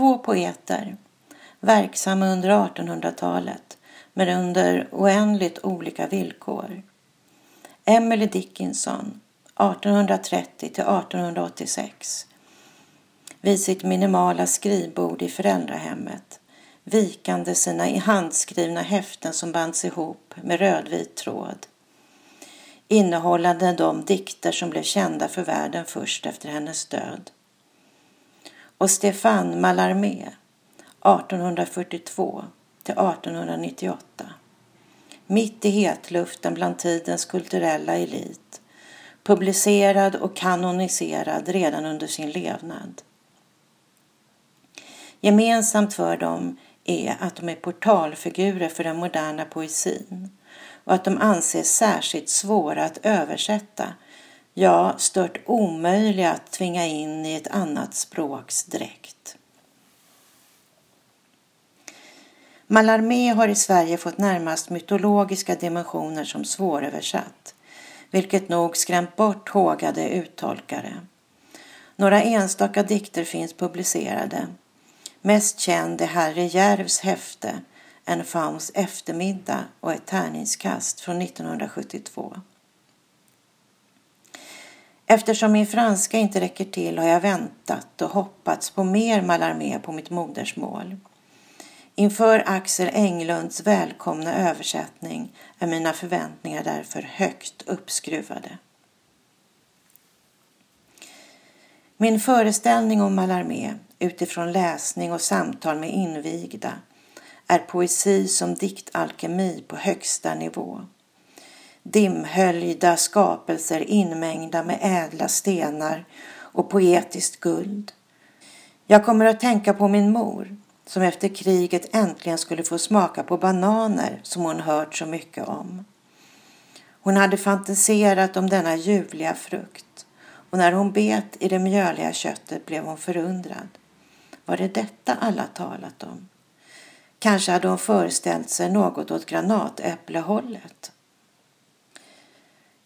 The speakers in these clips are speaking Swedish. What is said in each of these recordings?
två poeter verksamma under 1800-talet men under oändligt olika villkor. Emily Dickinson 1830 till 1886 vid sitt minimala skrivbord i föräldrahemmet vikande sina handskrivna häften som bands ihop med rödvit tråd innehållande de dikter som blev kända för världen först efter hennes död. Och Stéphane Mallarmé 1842 till 1898 mitt i hetluften bland tidens kulturella elit publicerad och kanoniserad redan under sin levnad. Gemensamt för dem är att de är portalfigurer för den moderna poesin och att de anses särskilt svåra att översätta, ja, stört omöjliga att tvinga in i ett annat språks dräkt. Mallarmé har i Sverige fått närmast mytologiska dimensioner som svåröversatt, vilket nog skrämt bort hågade uttolkare. Några enstaka dikter finns publicerade. Mest känd är Harry Järvs häfte En fauns eftermiddag och ett tärningskast från 1972. Eftersom min franska inte räcker till har jag väntat och hoppats på mer Mallarmé på mitt modersmål. Inför Axel Englunds välkomna översättning är mina förväntningar därför högt uppskruvade. Min föreställning om Mallarmé utifrån läsning och samtal med invigda är poesi som diktalkemi på högsta nivå. Dimhöljda skapelser inmängda med ädla stenar och poetiskt guld. Jag kommer att tänka på min mor som efter kriget äntligen skulle få smaka på bananer som hon hört så mycket om. Hon hade fantiserat om denna ljuvliga frukt och när hon bet i det mjöliga köttet blev hon förundrad. Var det detta alla talat om? Kanske hade hon föreställt sig något åt granatäpplehållet.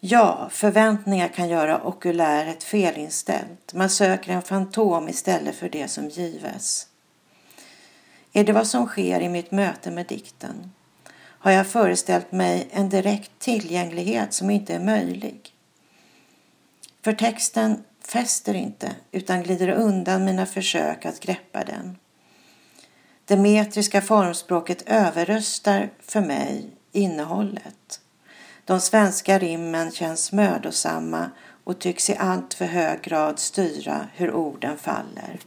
Ja, förväntningar kan göra okuläret felinställt. Man söker en fantom istället för det som gives. Är det vad som sker i mitt möte med dikten? Har jag föreställt mig en direkt tillgänglighet som inte är möjlig? För texten fäster inte utan glider undan mina försök att greppa den. Det metriska formspråket överröstar för mig innehållet. De svenska rimmen känns mödosamma och tycks i allt för hög grad styra hur orden faller.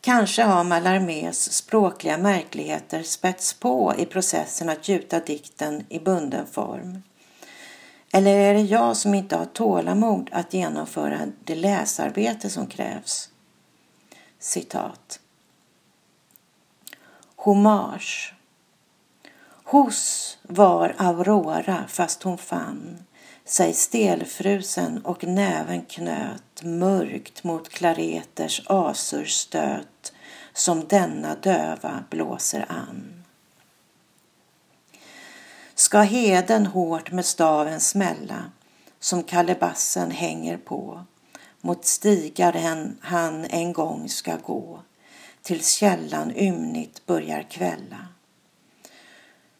Kanske har Mallarmés språkliga märkligheter spätts på i processen att gjuta dikten i bunden form. Eller är det jag som inte har tålamod att genomföra det läsarbete som krävs? Citat. Hommage. Hos var Aurora fast hon fann sig stelfrusen och näven knöt mörkt mot klareters asurstöt som denna döva blåser an. Ska heden hårt med staven smälla som kalebassen hänger på mot stigaren han en gång ska gå tills källan ymnigt börjar kvälla.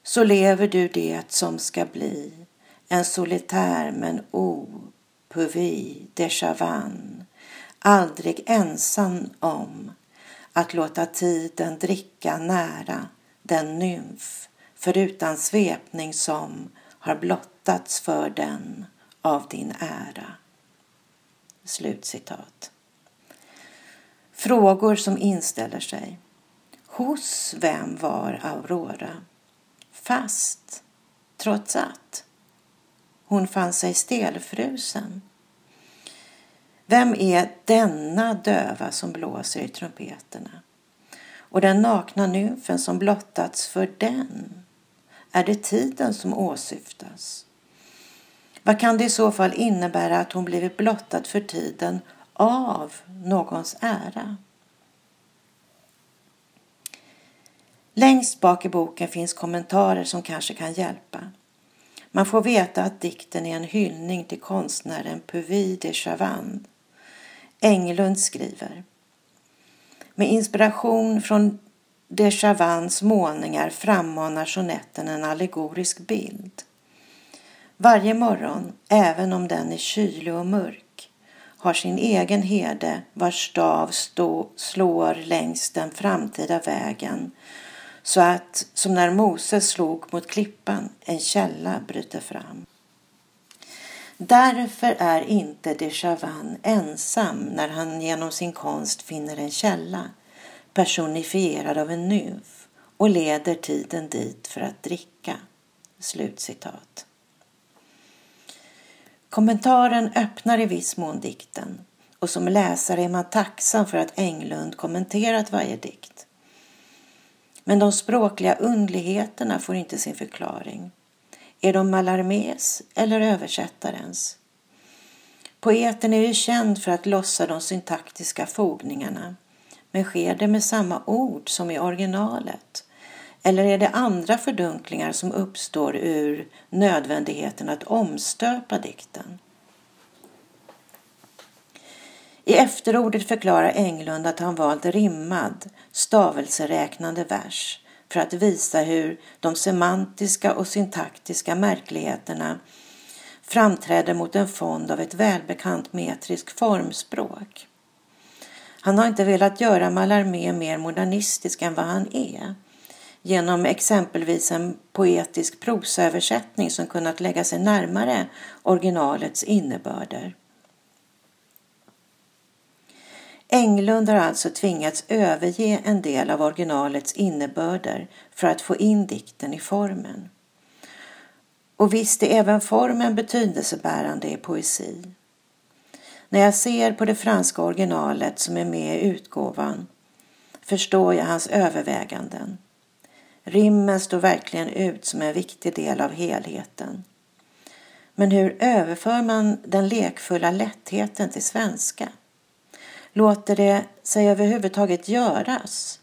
Så lever du det som ska bli en solitär men o puvi de aldrig ensam om att låta tiden dricka nära den nymf förutan svepning som har blottats för den av din ära. Slutcitat. Frågor som inställer sig. Hos vem var Aurora? Fast, trots att. Hon fann sig stelfrusen. Vem är denna döva som blåser i trumpeterna? Och den nakna nymfen som blottats för den? Är det tiden som åsyftas? Vad kan det i så fall innebära att hon blivit blottad för tiden av någons ära? Längst bak i boken finns kommentarer som kanske kan hjälpa. Man får veta att dikten är en hyllning till konstnären Puvis de Chavannes. Englund skriver Med inspiration från de Chavannes målningar frammanar sonetten en allegorisk bild. Varje morgon, även om den är kylig och mörk, har sin egen herde vars stav stå, slår längs den framtida vägen så att, som när Moses slog mot klippan, en källa bryter fram. Därför är inte de ensam när han genom sin konst finner en källa personifierad av en nymf och leder tiden dit för att dricka. Slutcitat. Kommentaren öppnar i viss mån dikten och som läsare är man tacksam för att Englund kommenterat varje dikt. Men de språkliga undligheterna får inte sin förklaring. Är de Mallarmés eller översättarens? Poeten är ju känd för att lossa de syntaktiska fogningarna. Men sker det med samma ord som i originalet? Eller är det andra fördunklingar som uppstår ur nödvändigheten att omstöpa dikten? I efterordet förklarar Englund att han valt rimmad, stavelseräknande vers för att visa hur de semantiska och syntaktiska märkligheterna framträder mot en fond av ett välbekant metrisk formspråk. Han har inte velat göra Mallarmé mer modernistisk än vad han är genom exempelvis en poetisk prosaöversättning som kunnat lägga sig närmare originalets innebörder. Englund har alltså tvingats överge en del av originalets innebörder för att få in dikten i formen. Och visst är även formen betydelsebärande i poesi. När jag ser på det franska originalet som är med i utgåvan förstår jag hans överväganden. Rimmen står verkligen ut som en viktig del av helheten. Men hur överför man den lekfulla lättheten till svenska? Låter det sig överhuvudtaget göras?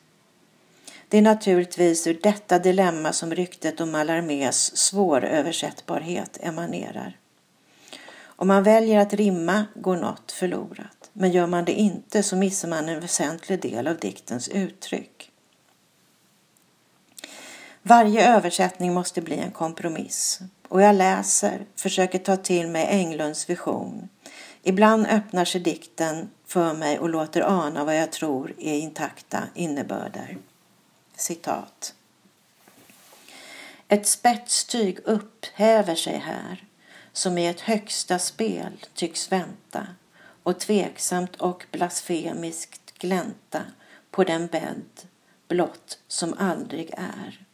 Det är naturligtvis ur detta dilemma som ryktet om Mallarmés svåröversättbarhet emanerar. Om man väljer att rimma går något förlorat, men gör man det inte så missar man en väsentlig del av diktens uttryck. Varje översättning måste bli en kompromiss och jag läser, försöker ta till mig Englunds vision. Ibland öppnar sig dikten för mig och låter ana vad jag tror är intakta innebörder. Citat. Ett spetstyg upphäver sig här som i ett högsta spel tycks vänta och tveksamt och blasfemiskt glänta på den bädd blott som aldrig är.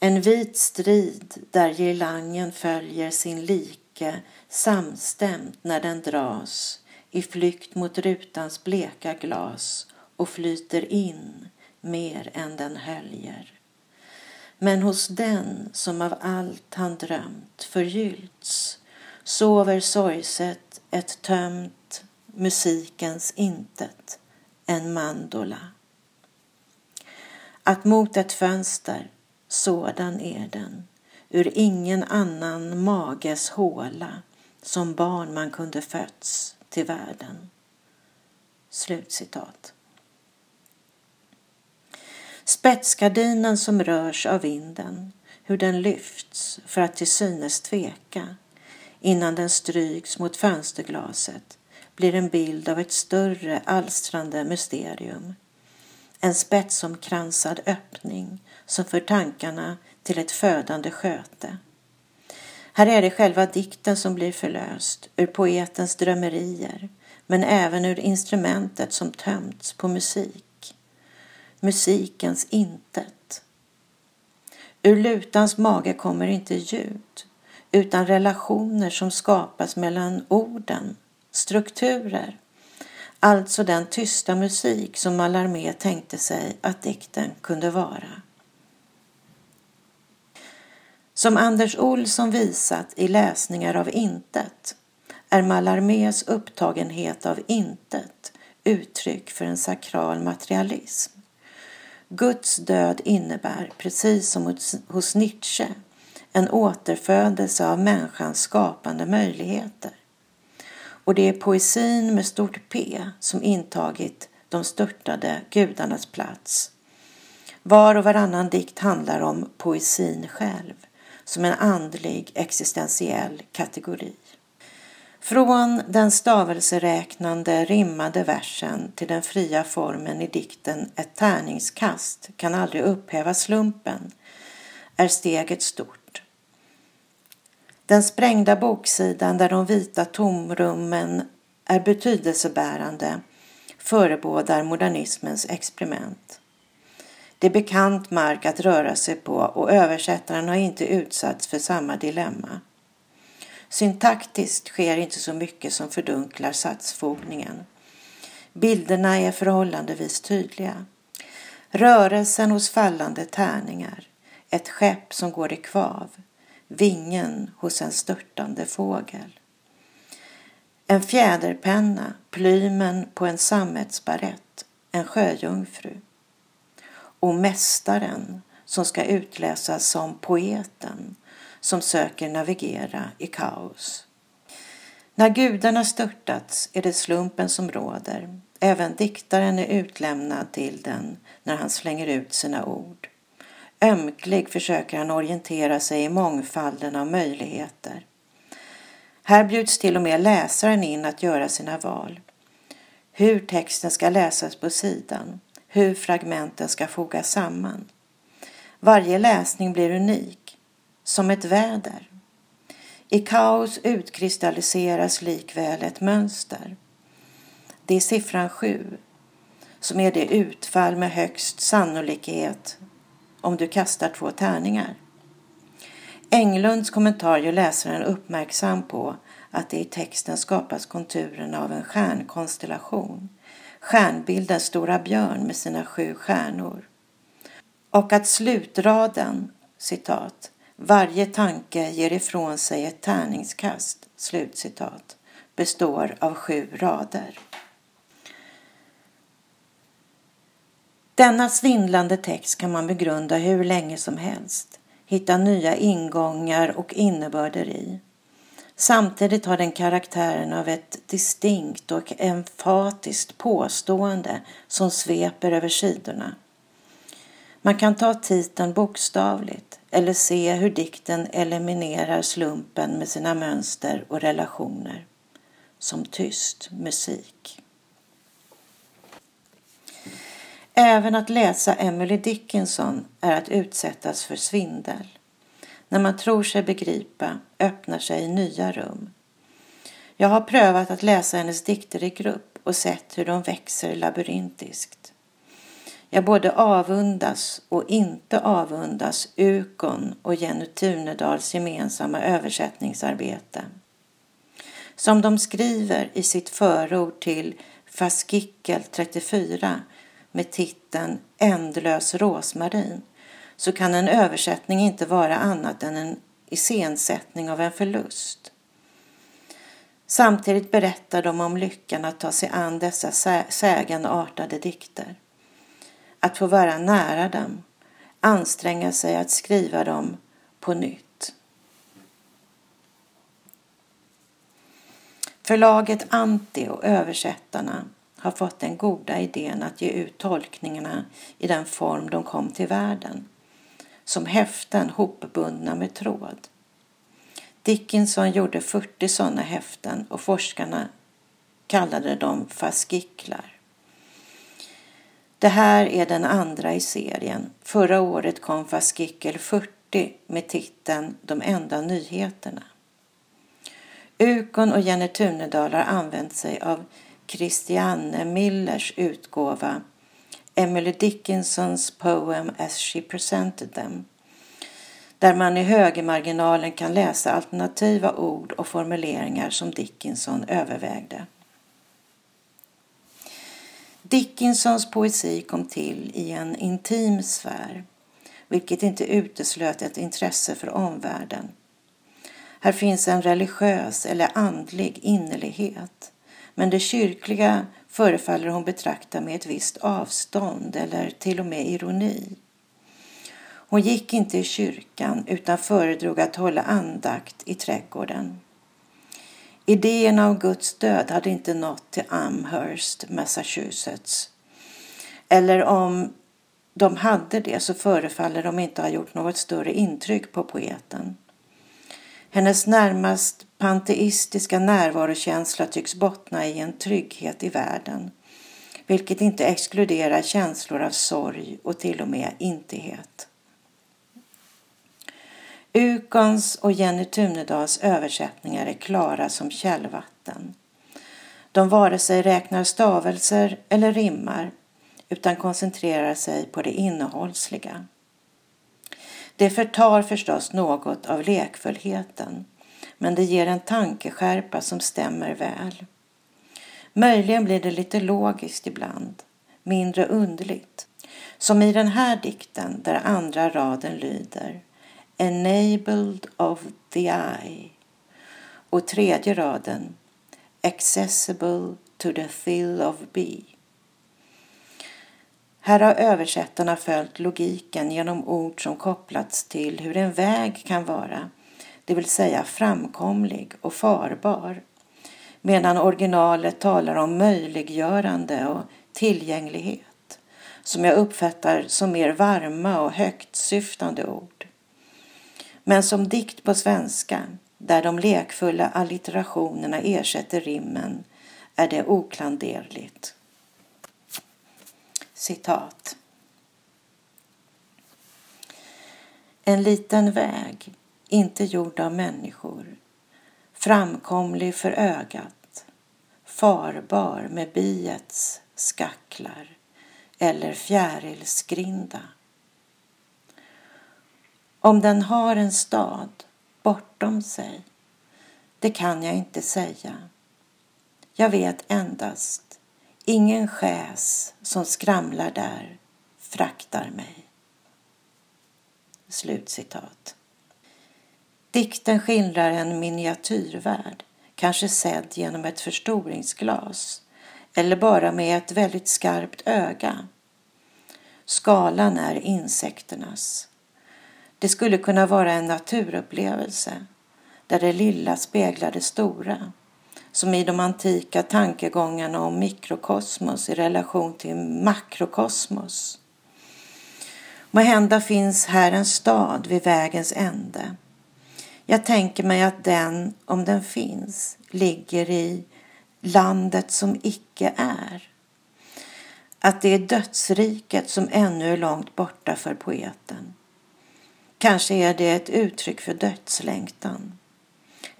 En vit strid där girlangen följer sin like samstämt när den dras i flykt mot rutans bleka glas och flyter in mer än den höljer. Men hos den som av allt han drömt förgyllts sover sorgset ett tömt musikens intet, en mandola. Att mot ett fönster, sådan är den, ur ingen annan mages håla som barn man kunde fötts till världen. Slutcitat. Spetsgardinen som rörs av vinden, hur den lyfts för att till synes tveka innan den stryks mot fönsterglaset blir en bild av ett större alstrande mysterium. En spetsomkransad öppning som för tankarna till ett födande sköte. Här är det själva dikten som blir förlöst ur poetens drömmerier men även ur instrumentet som tömts på musik musikens intet. Ur lutans mage kommer inte ljud utan relationer som skapas mellan orden, strukturer. Alltså den tysta musik som Mallarmé tänkte sig att dikten kunde vara. Som Anders Olsson visat i läsningar av intet är Mallarmés upptagenhet av intet uttryck för en sakral materialism. Guds död innebär, precis som hos Nietzsche, en återfödelse av människans skapande möjligheter. Och det är poesin med stort P som intagit de störtade gudarnas plats. Var och varannan dikt handlar om poesin själv som en andlig existentiell kategori. Från den stavelseräknande rimmade versen till den fria formen i dikten Ett tärningskast kan aldrig upphäva slumpen är steget stort. Den sprängda boksidan där de vita tomrummen är betydelsebärande förebådar modernismens experiment. Det är bekant mark att röra sig på och översättaren har inte utsatts för samma dilemma. Syntaktiskt sker inte så mycket som fördunklar satsfogningen. Bilderna är förhållandevis tydliga. Rörelsen hos fallande tärningar, ett skepp som går i kvav, vingen hos en störtande fågel. En fjäderpenna, plymen på en sammetsbarett, en sjöjungfru. Och mästaren som ska utläsas som poeten som söker navigera i kaos. När gudarna störtats är det slumpen som råder. Även diktaren är utlämnad till den när han slänger ut sina ord. Ömklig försöker han orientera sig i mångfalden av möjligheter. Här bjuds till och med läsaren in att göra sina val. Hur texten ska läsas på sidan, hur fragmenten ska fogas samman. Varje läsning blir unik, som ett väder. I kaos utkristalliseras likväl ett mönster. Det är siffran sju, som är det utfall med högst sannolikhet om du kastar två tärningar. Englunds kommentar gör läsaren uppmärksam på att det i texten skapas konturerna av en stjärnkonstellation, stjärnbilden Stora Björn med sina sju stjärnor. Och att slutraden, citat, varje tanke ger ifrån sig ett tärningskast, slutcitat, består av sju rader. Denna svindlande text kan man begrunda hur länge som helst, hitta nya ingångar och innebörder i. Samtidigt har den karaktären av ett distinkt och emfatiskt påstående som sveper över sidorna. Man kan ta titeln bokstavligt eller se hur dikten eliminerar slumpen med sina mönster och relationer. Som tyst musik. Även att läsa Emily Dickinson är att utsättas för svindel. När man tror sig begripa öppnar sig nya rum. Jag har prövat att läsa hennes dikter i grupp och sett hur de växer labyrintiskt. Jag både avundas och inte avundas Ukon och Jenny Tunedals gemensamma översättningsarbete. Som de skriver i sitt förord till Faskickel 34 med titeln Ändlös rosmarin så kan en översättning inte vara annat än en iscensättning av en förlust. Samtidigt berättar de om lyckan att ta sig an dessa sägenartade dikter. Att få vara nära dem, anstränga sig att skriva dem på nytt. Förlaget Anti och översättarna har fått den goda idén att ge ut tolkningarna i den form de kom till världen, som häften hopbundna med tråd. Dickinson gjorde 40 sådana häften och forskarna kallade dem fasciklar. Det här är den andra i serien. Förra året kom fascikel 40 med titeln De enda nyheterna. Ukon och Jenny Tunedal har använt sig av Christiane Millers utgåva Emily Dickinsons Poem as she presented them där man i högermarginalen kan läsa alternativa ord och formuleringar som Dickinson övervägde. Dickinsons poesi kom till i en intim sfär vilket inte uteslöt ett intresse för omvärlden. Här finns en religiös eller andlig innerlighet men det kyrkliga förefaller hon betrakta med ett visst avstånd eller till och med ironi. Hon gick inte i kyrkan utan föredrog att hålla andakt i trädgården. Idéerna om Guds död hade inte nått till Amherst, Massachusetts Eller om de hade det så förefaller de inte ha gjort något större intryck på poeten. Hennes närmast panteistiska närvarokänsla tycks bottna i en trygghet i världen, vilket inte exkluderar känslor av sorg och till och med intighet. Ukons och Jenny Tunedals översättningar är klara som källvatten. De vare sig räknar stavelser eller rimmar utan koncentrerar sig på det innehållsliga. Det förtar förstås något av lekfullheten men det ger en tankeskärpa som stämmer väl. Möjligen blir det lite logiskt ibland, mindre underligt. Som i den här dikten där andra raden lyder Enabled of the eye och tredje raden Accessible to the thill of bee. Här har översättarna följt logiken genom ord som kopplats till hur en väg kan vara, det vill säga framkomlig och farbar, medan originalet talar om möjliggörande och tillgänglighet, som jag uppfattar som mer varma och högtsyftande ord. Men som dikt på svenska, där de lekfulla allitterationerna ersätter rimmen, är det oklanderligt. Citat. En liten väg, inte gjord av människor, framkomlig för ögat, farbar med biets skacklar eller fjärilsgrinda. Om den har en stad bortom sig, det kan jag inte säga. Jag vet endast Ingen skäs som skramlar där fraktar mig. Slutcitat. Dikten skildrar en miniatyrvärld, kanske sedd genom ett förstoringsglas eller bara med ett väldigt skarpt öga. Skalan är insekternas. Det skulle kunna vara en naturupplevelse där det lilla speglar det stora som i de antika tankegångarna om mikrokosmos i relation till makrokosmos. Måhända finns här en stad vid vägens ände. Jag tänker mig att den, om den finns, ligger i landet som icke är. Att det är dödsriket som ännu är långt borta för poeten. Kanske är det ett uttryck för dödslängtan.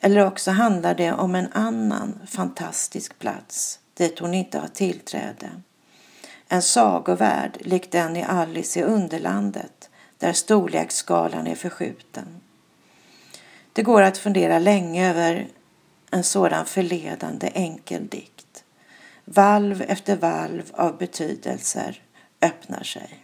Eller också handlar det om en annan fantastisk plats dit hon inte har tillträde. En sagovärld lik den i Alice i Underlandet där storleksskalan är förskjuten. Det går att fundera länge över en sådan förledande enkel dikt. Valv efter valv av betydelser öppnar sig.